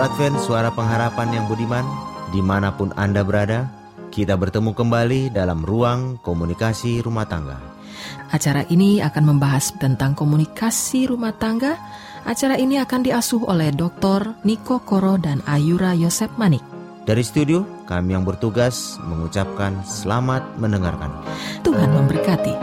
Radio Advent Suara Pengharapan yang budiman Di mana pun Anda berada Kita bertemu kembali dalam ruang komunikasi rumah tangga Acara ini akan membahas tentang komunikasi rumah tangga Acara ini akan diasuh oleh Dr. Niko Koro dan Ayura Yosep Manik dari studio, kami yang bertugas mengucapkan selamat mendengarkan. Tuhan memberkati.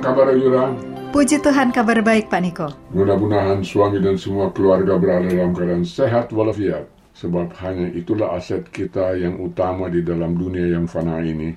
Kabar Yura? Puji Tuhan kabar baik Pak Niko. Mudah-mudahan suami dan semua keluarga berada dalam keadaan sehat walafiat. Sebab hanya itulah aset kita yang utama di dalam dunia yang fana ini.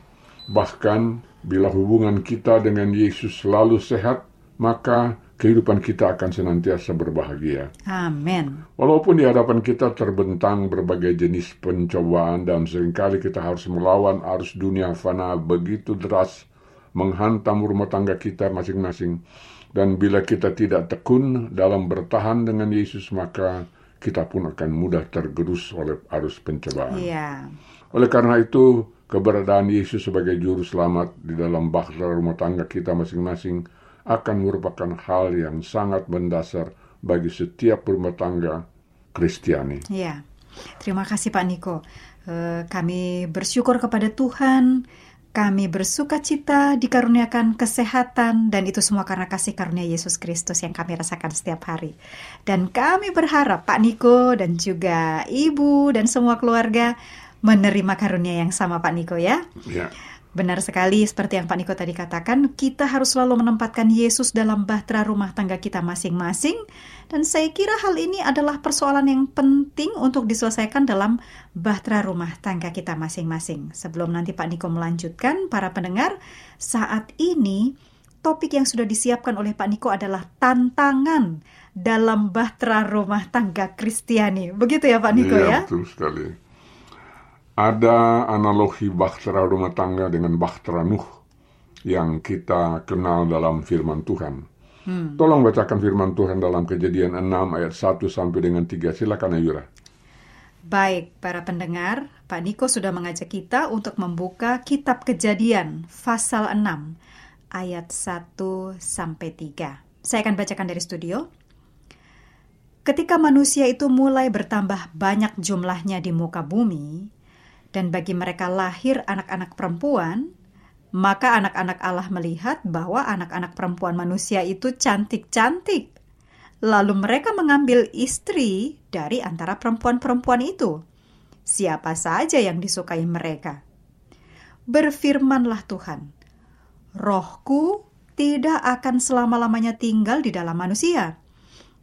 Bahkan Bila hubungan kita dengan Yesus selalu sehat, maka kehidupan kita akan senantiasa berbahagia. Amin. Walaupun di hadapan kita terbentang berbagai jenis pencobaan dan sering kali kita harus melawan arus dunia fana begitu deras menghantam rumah tangga kita masing-masing. Dan bila kita tidak tekun dalam bertahan dengan Yesus, maka kita pun akan mudah tergerus oleh arus pencobaan. Iya. Oleh karena itu, keberadaan Yesus sebagai juru selamat di dalam bahtera rumah tangga kita masing-masing akan merupakan hal yang sangat mendasar bagi setiap rumah tangga Kristiani. Iya. Terima kasih Pak Niko. Eh, kami bersyukur kepada Tuhan. Kami bersuka cita dikaruniakan kesehatan dan itu semua karena kasih karunia Yesus Kristus yang kami rasakan setiap hari. Dan kami berharap Pak Niko dan juga Ibu dan semua keluarga menerima karunia yang sama Pak Niko ya. Ya. Benar sekali seperti yang Pak Niko tadi katakan, kita harus selalu menempatkan Yesus dalam bahtera rumah tangga kita masing-masing dan saya kira hal ini adalah persoalan yang penting untuk diselesaikan dalam bahtera rumah tangga kita masing-masing. Sebelum nanti Pak Niko melanjutkan, para pendengar, saat ini topik yang sudah disiapkan oleh Pak Niko adalah tantangan dalam bahtera rumah tangga Kristiani. Begitu ya Pak Niko Iya, ya? betul sekali. Ada analogi bahtera rumah tangga dengan bahtera Nuh yang kita kenal dalam firman Tuhan. Tolong bacakan firman Tuhan dalam kejadian 6 ayat 1 sampai dengan 3. Silakan Ayura. Baik, para pendengar, Pak Niko sudah mengajak kita untuk membuka kitab Kejadian pasal 6 ayat 1 sampai 3. Saya akan bacakan dari studio. Ketika manusia itu mulai bertambah banyak jumlahnya di muka bumi, dan bagi mereka lahir anak-anak perempuan, maka anak-anak Allah melihat bahwa anak-anak perempuan manusia itu cantik-cantik. Lalu mereka mengambil istri dari antara perempuan-perempuan itu. Siapa saja yang disukai mereka. Berfirmanlah Tuhan, Rohku tidak akan selama-lamanya tinggal di dalam manusia,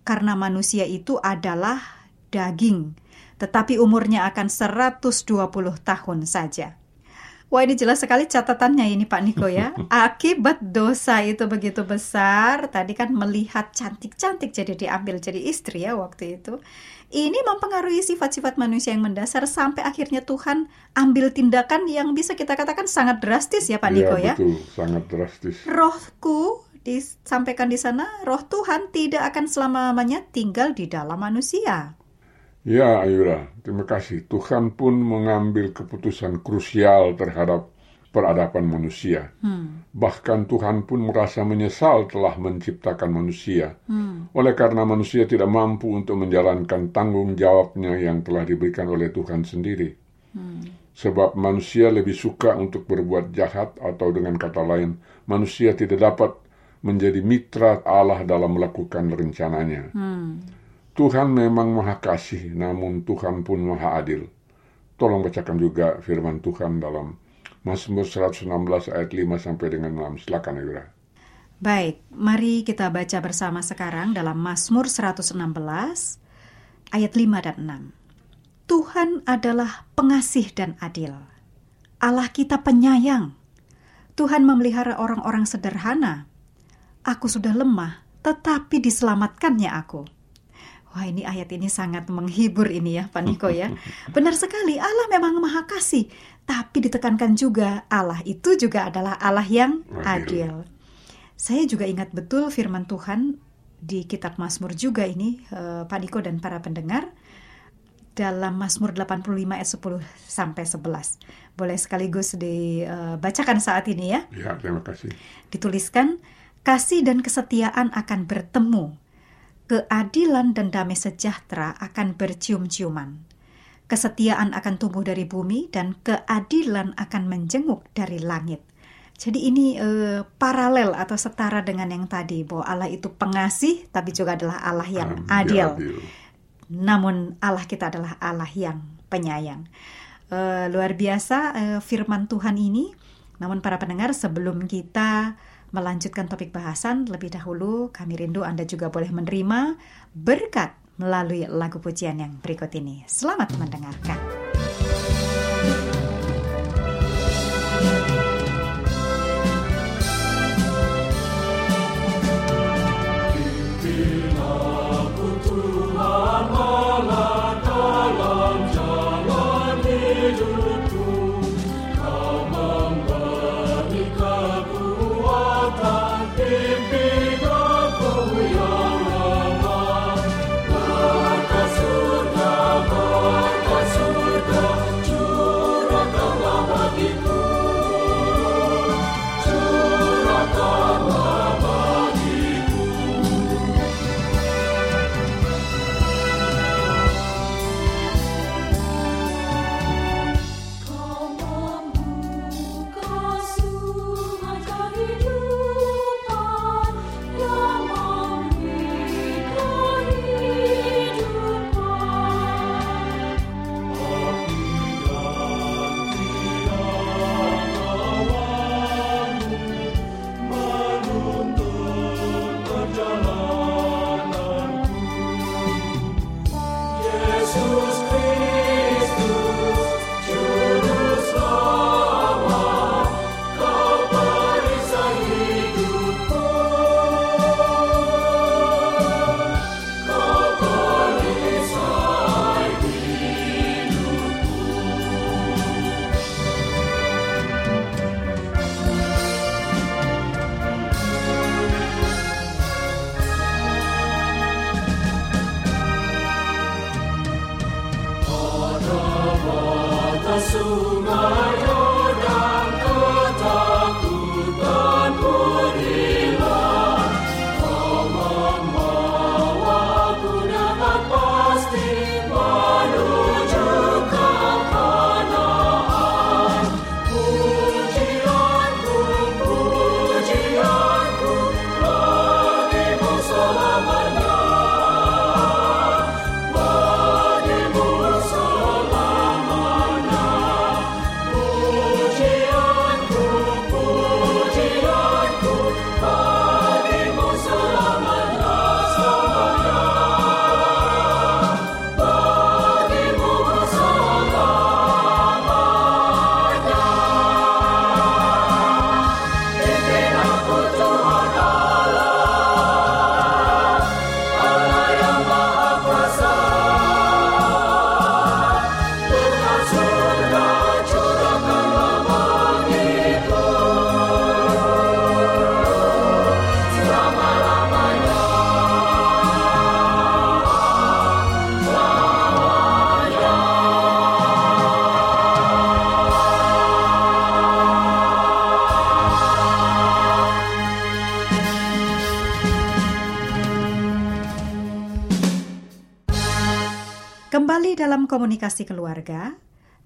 karena manusia itu adalah daging, tetapi umurnya akan 120 tahun saja. Wah ini jelas sekali catatannya ini Pak Niko ya. Akibat dosa itu begitu besar, tadi kan melihat cantik-cantik jadi diambil jadi istri ya waktu itu. Ini mempengaruhi sifat-sifat manusia yang mendasar sampai akhirnya Tuhan ambil tindakan yang bisa kita katakan sangat drastis ya Pak Niko Iya, ya. betul. Sangat drastis. Rohku disampaikan di sana, roh Tuhan tidak akan selama-lamanya tinggal di dalam manusia. Ya, Ayura, terima kasih. Tuhan pun mengambil keputusan krusial terhadap peradaban manusia. Bahkan Tuhan pun merasa menyesal telah menciptakan manusia. Oleh karena manusia tidak mampu untuk menjalankan tanggung jawabnya yang telah diberikan oleh Tuhan sendiri. Sebab manusia lebih suka untuk berbuat jahat atau dengan kata lain, manusia tidak dapat menjadi mitra Allah dalam melakukan rencananya. Tuhan memang maha kasih, namun Tuhan pun maha adil. Tolong bacakan juga firman Tuhan dalam Mazmur 116 ayat 5 sampai dengan 6. Silakan Ayura. Baik, mari kita baca bersama sekarang dalam Mazmur 116 ayat 5 dan 6. Tuhan adalah pengasih dan adil. Allah kita penyayang. Tuhan memelihara orang-orang sederhana. Aku sudah lemah, tetapi diselamatkannya aku. Wah ini ayat ini sangat menghibur ini ya Pak Niko ya. Benar sekali Allah memang maha kasih. Tapi ditekankan juga Allah itu juga adalah Allah yang Adil. Saya juga ingat betul firman Tuhan di kitab Mazmur juga ini eh, Pak Niko dan para pendengar dalam Mazmur 85 ayat 10 sampai 11. Boleh sekaligus dibacakan saat ini ya Ya, terima kasih. dituliskan kasih dan kesetiaan akan bertemu keadilan dan damai sejahtera akan bercium-ciuman kesetiaan akan tumbuh dari bumi dan keadilan akan menjenguk dari langit jadi ini eh, paralel atau setara dengan yang tadi bahwa Allah itu pengasih tapi juga adalah Allah yang adil adil. namun Allah kita adalah Allah yang penyayang. Eh, luar biasa eh, firman Tuhan ini. Namun para pendengar sebelum kita melanjutkan topik bahasan lebih dahulu kami rindu Anda juga boleh menerima berkat melalui lagu pujian yang berikut ini. Selamat mendengarkan. Komunikasi keluarga,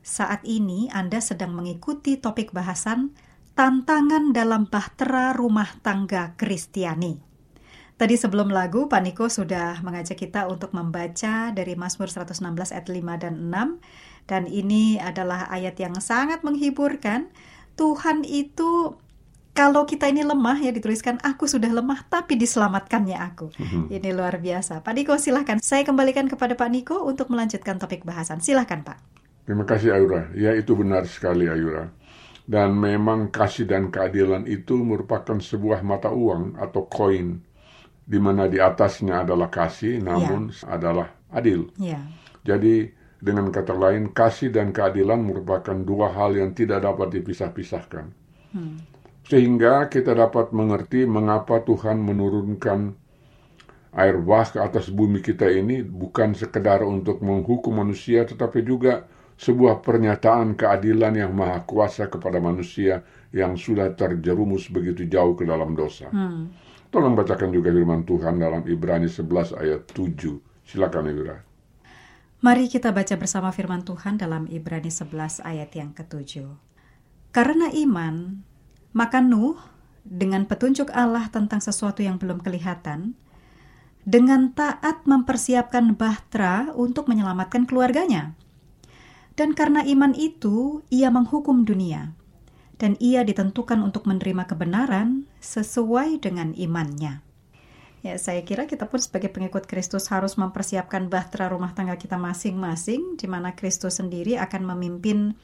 saat ini Anda sedang mengikuti topik bahasan Tantangan dalam Bahtera Rumah Tangga Kristiani. Tadi sebelum lagu, Pak Niko sudah mengajak kita untuk membaca dari Mazmur 116 ayat 5 dan 6. Dan ini adalah ayat yang sangat menghiburkan. Tuhan itu kalau kita ini lemah ya dituliskan aku sudah lemah tapi diselamatkannya aku. Mhm. Ini luar biasa. Pak Niko silahkan. Saya kembalikan kepada Pak Niko untuk melanjutkan topik bahasan. Silahkan Pak. Terima kasih Ayura. Ya itu benar sekali Ayura. Dan memang kasih dan keadilan itu merupakan sebuah mata uang atau koin di mana di atasnya adalah kasih namun adalah adil. Ya. Jadi dengan kata lain kasih dan keadilan merupakan dua hal yang tidak dapat dipisah-pisahkan. Sehingga kita dapat mengerti mengapa Tuhan menurunkan air bah ke atas bumi kita ini bukan sekedar untuk menghukum manusia tetapi juga sebuah pernyataan keadilan yang maha kuasa kepada manusia yang sudah terjerumus begitu jauh ke dalam dosa. Tolong bacakan juga firman Tuhan dalam Ibrani 11 ayat 7. Silakan Ibra. Mari kita baca bersama firman Tuhan dalam Ibrani 11 ayat yang ketujuh. Karena iman, maka Nuh dengan petunjuk Allah tentang sesuatu yang belum kelihatan, dengan taat mempersiapkan bahtera untuk menyelamatkan keluarganya. Dan karena iman itu, ia menghukum dunia, dan ia ditentukan untuk menerima kebenaran sesuai dengan imannya. Ya, saya kira kita pun sebagai pengikut Kristus harus mempersiapkan bahtera rumah tangga kita masing-masing, di mana Kristus sendiri akan memimpin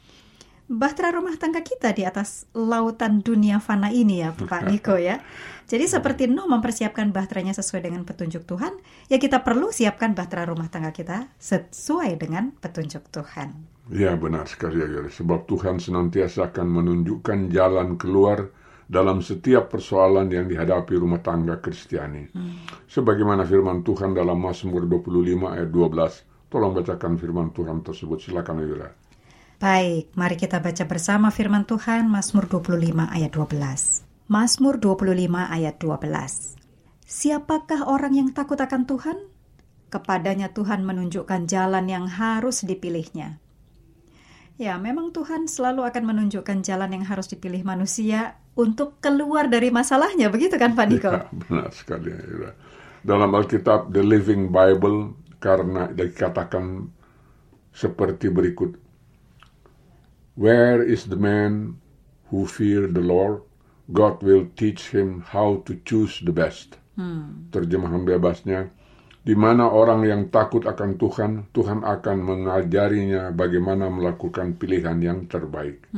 bahtera rumah tangga kita di atas lautan dunia fana ini ya, Pak Niko ya. Jadi seperti Nuh mempersiapkan bahteranya sesuai dengan petunjuk Tuhan, ya kita perlu siapkan bahtera rumah tangga kita sesuai dengan petunjuk Tuhan. Ya benar sekali Ayura. Sebab Tuhan senantiasa akan menunjukkan jalan keluar dalam setiap persoalan yang dihadapi rumah tangga Kristiani. Sebagaimana firman Tuhan dalam Mazmur 25 ayat 12. Tolong bacakan firman Tuhan tersebut. Silakan Ayura. Baik, mari kita baca bersama firman Tuhan Mazmur 25 ayat 12. Mazmur 25 ayat 12. Siapakah orang yang takut akan Tuhan? Kepadanya Tuhan menunjukkan jalan yang harus dipilihnya. Ya, memang Tuhan selalu akan menunjukkan jalan yang harus dipilih manusia untuk keluar dari masalahnya, begitu kan Pak Niko? Ya, benar sekali Ayura. Dalam Alkitab The Living Bible karena dikatakan seperti berikut. Where is the man who fear the Lord? God will teach him how to choose the best. Terjemahan bebasnya, di mana orang yang takut akan Tuhan, Tuhan akan mengajarinya bagaimana melakukan pilihan yang terbaik.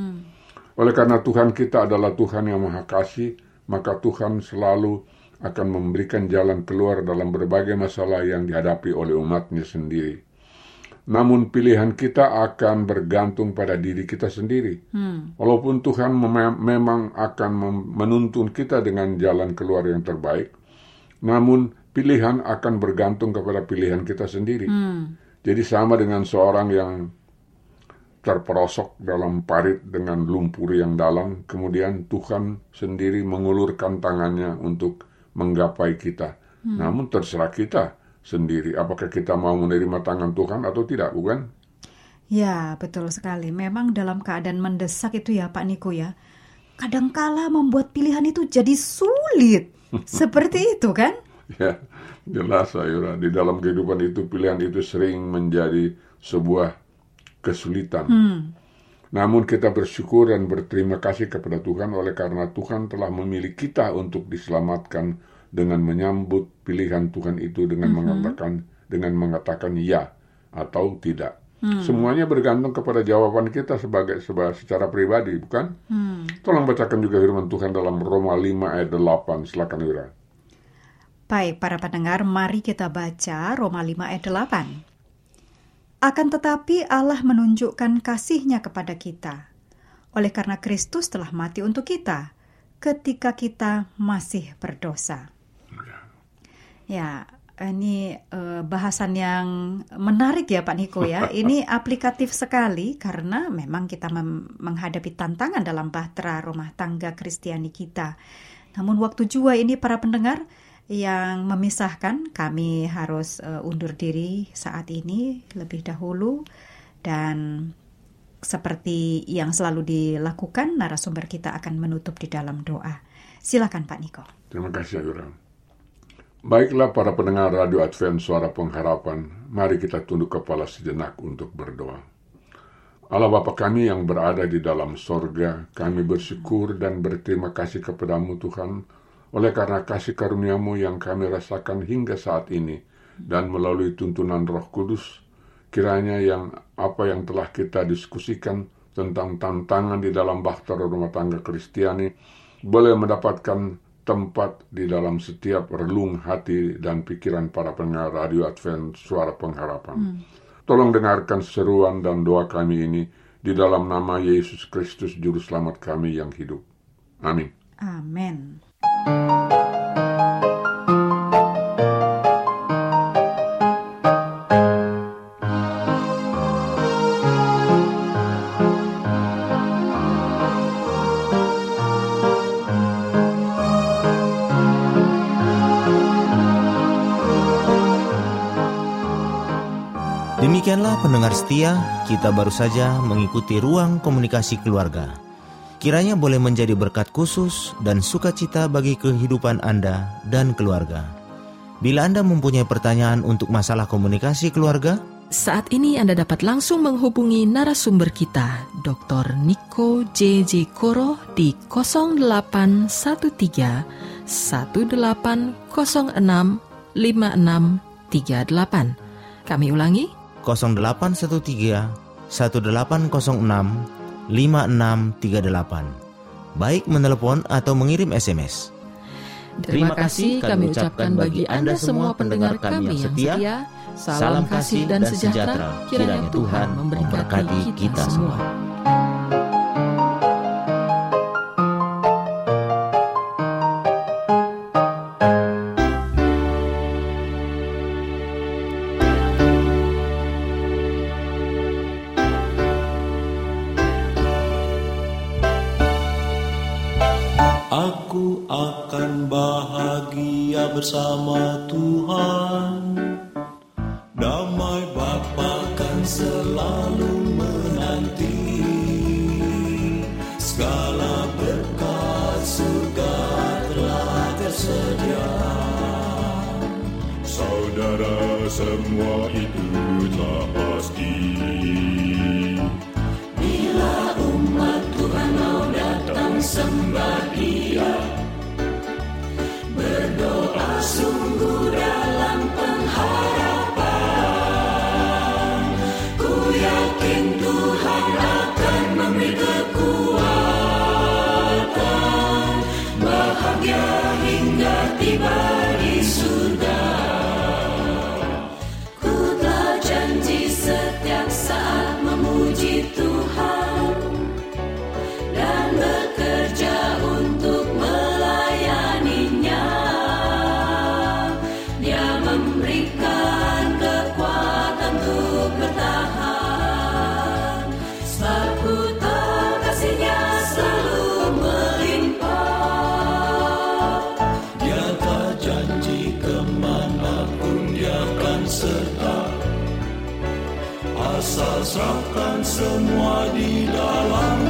Oleh karena Tuhan kita adalah Tuhan yang Maha Kasih, maka Tuhan selalu akan memberikan jalan keluar dalam berbagai masalah yang dihadapi oleh umatnya sendiri. Namun pilihan kita akan bergantung pada diri kita sendiri. Walaupun Tuhan mem- memang akan mem- menuntun kita dengan jalan keluar yang terbaik, namun pilihan akan bergantung kepada pilihan kita sendiri. Jadi sama dengan seorang yang terperosok dalam parit dengan lumpur yang dalam, kemudian Tuhan sendiri mengulurkan tangannya untuk menggapai kita. Hmm. Namun terserah kita sendiri, apakah kita mau menerima tangan Tuhan atau tidak, bukan? Ya, betul sekali. Memang dalam keadaan mendesak itu ya Pak Niko ya, kadangkala membuat pilihan itu jadi sulit. Seperti itu kan? Ya, jelas Ayura. Di dalam kehidupan itu pilihan itu sering menjadi sebuah kesulitan. Hmm. Namun kita bersyukur dan berterima kasih kepada Tuhan oleh karena Tuhan telah memilih kita untuk diselamatkan dengan menyambut pilihan Tuhan itu dengan mm -hmm. mengatakan dengan mengatakan ya atau tidak. Hmm. Semuanya bergantung kepada jawaban kita sebagai secara pribadi, bukan? Hmm. Tolong bacakan juga firman Tuhan dalam Roma 5 ayat 8. Silakan Wira. Baik, para pendengar, mari kita baca Roma 5 ayat 8. Akan tetapi Allah menunjukkan kasihnya kepada kita, oleh karena Kristus telah mati untuk kita ketika kita masih berdosa. Ya, ini uh, bahasan yang menarik ya Pak Niko ya. Ini aplikatif sekali karena memang kita menghadapi tantangan dalam bahtera rumah tangga Kristiani kita. Namun waktu jua ini para pendengar yang memisahkan. Kami harus uh, undur diri saat ini lebih dahulu dan seperti yang selalu dilakukan, narasumber kita akan menutup di dalam doa. Silakan Pak Niko. Terima kasih Ayura. Baiklah para pendengar Radio Advent Suara Pengharapan, mari kita tunduk kepala sejenak untuk berdoa. Allah Bapa kami yang berada di dalam sorga, kami bersyukur dan berterima kasih kepadamu Tuhan, oleh karena kasih karuniamu yang kami rasakan hingga saat ini dan melalui tuntunan roh kudus, kiranya yang apa yang telah kita diskusikan tentang tantangan di dalam bahtera rumah tangga Kristiani boleh mendapatkan tempat di dalam setiap relung hati dan pikiran para pendengar radio Advent Suara Pengharapan. Hmm. Tolong dengarkan seruan dan doa kami ini di dalam nama Yesus Kristus Juru Selamat kami yang hidup. Amin. Amin. Pendengar setia, kita baru saja mengikuti ruang komunikasi keluarga. Kiranya boleh menjadi berkat khusus dan sukacita bagi kehidupan Anda dan keluarga. Bila Anda mempunyai pertanyaan untuk masalah komunikasi keluarga, saat ini Anda dapat langsung menghubungi narasumber kita, Dr. Niko J.J. Koro di 0813 1806 5638. Kami ulangi, 0813 1806 5638. Baik menelepon atau mengirim SMS. Terima kasih kami ucapkan bagi Anda semua pendengar kami yang setia. Salam kasih dan sejahtera kiranya Tuhan memberkati kita semua. Telah Saudara semua itu tak pasti. Bila umat Tuhan mau datang sembah dia sungguh dalam pengharapan. Ku yakin Tuhan akan memberi kekuatan Asal serahkan semua di dalam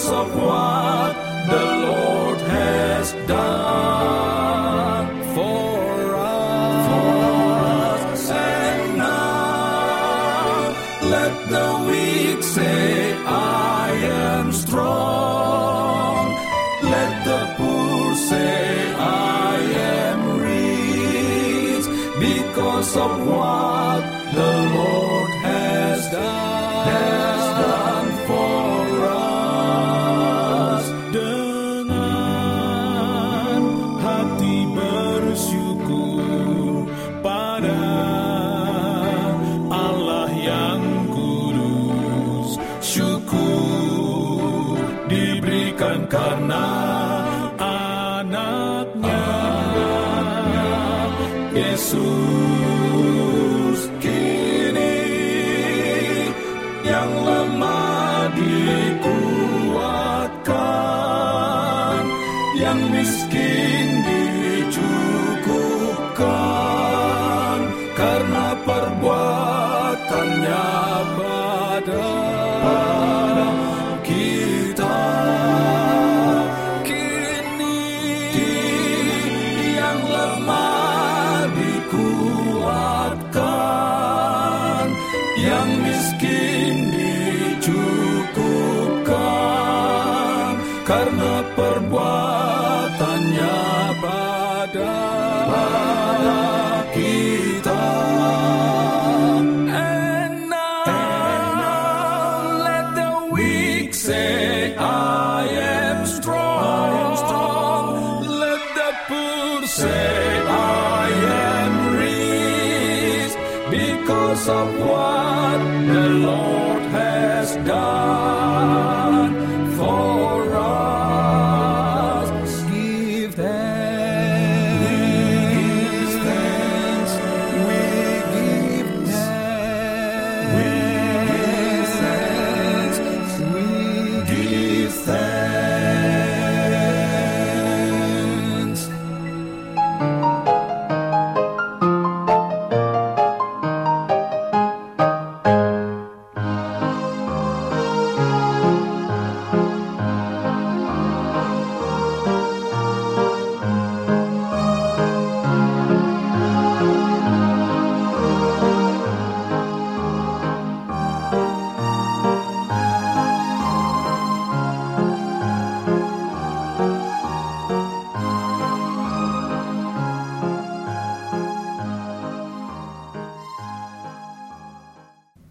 Because of what the Lord has done for us. And now let the weak say, I am strong. Let the poor say, I am rich because of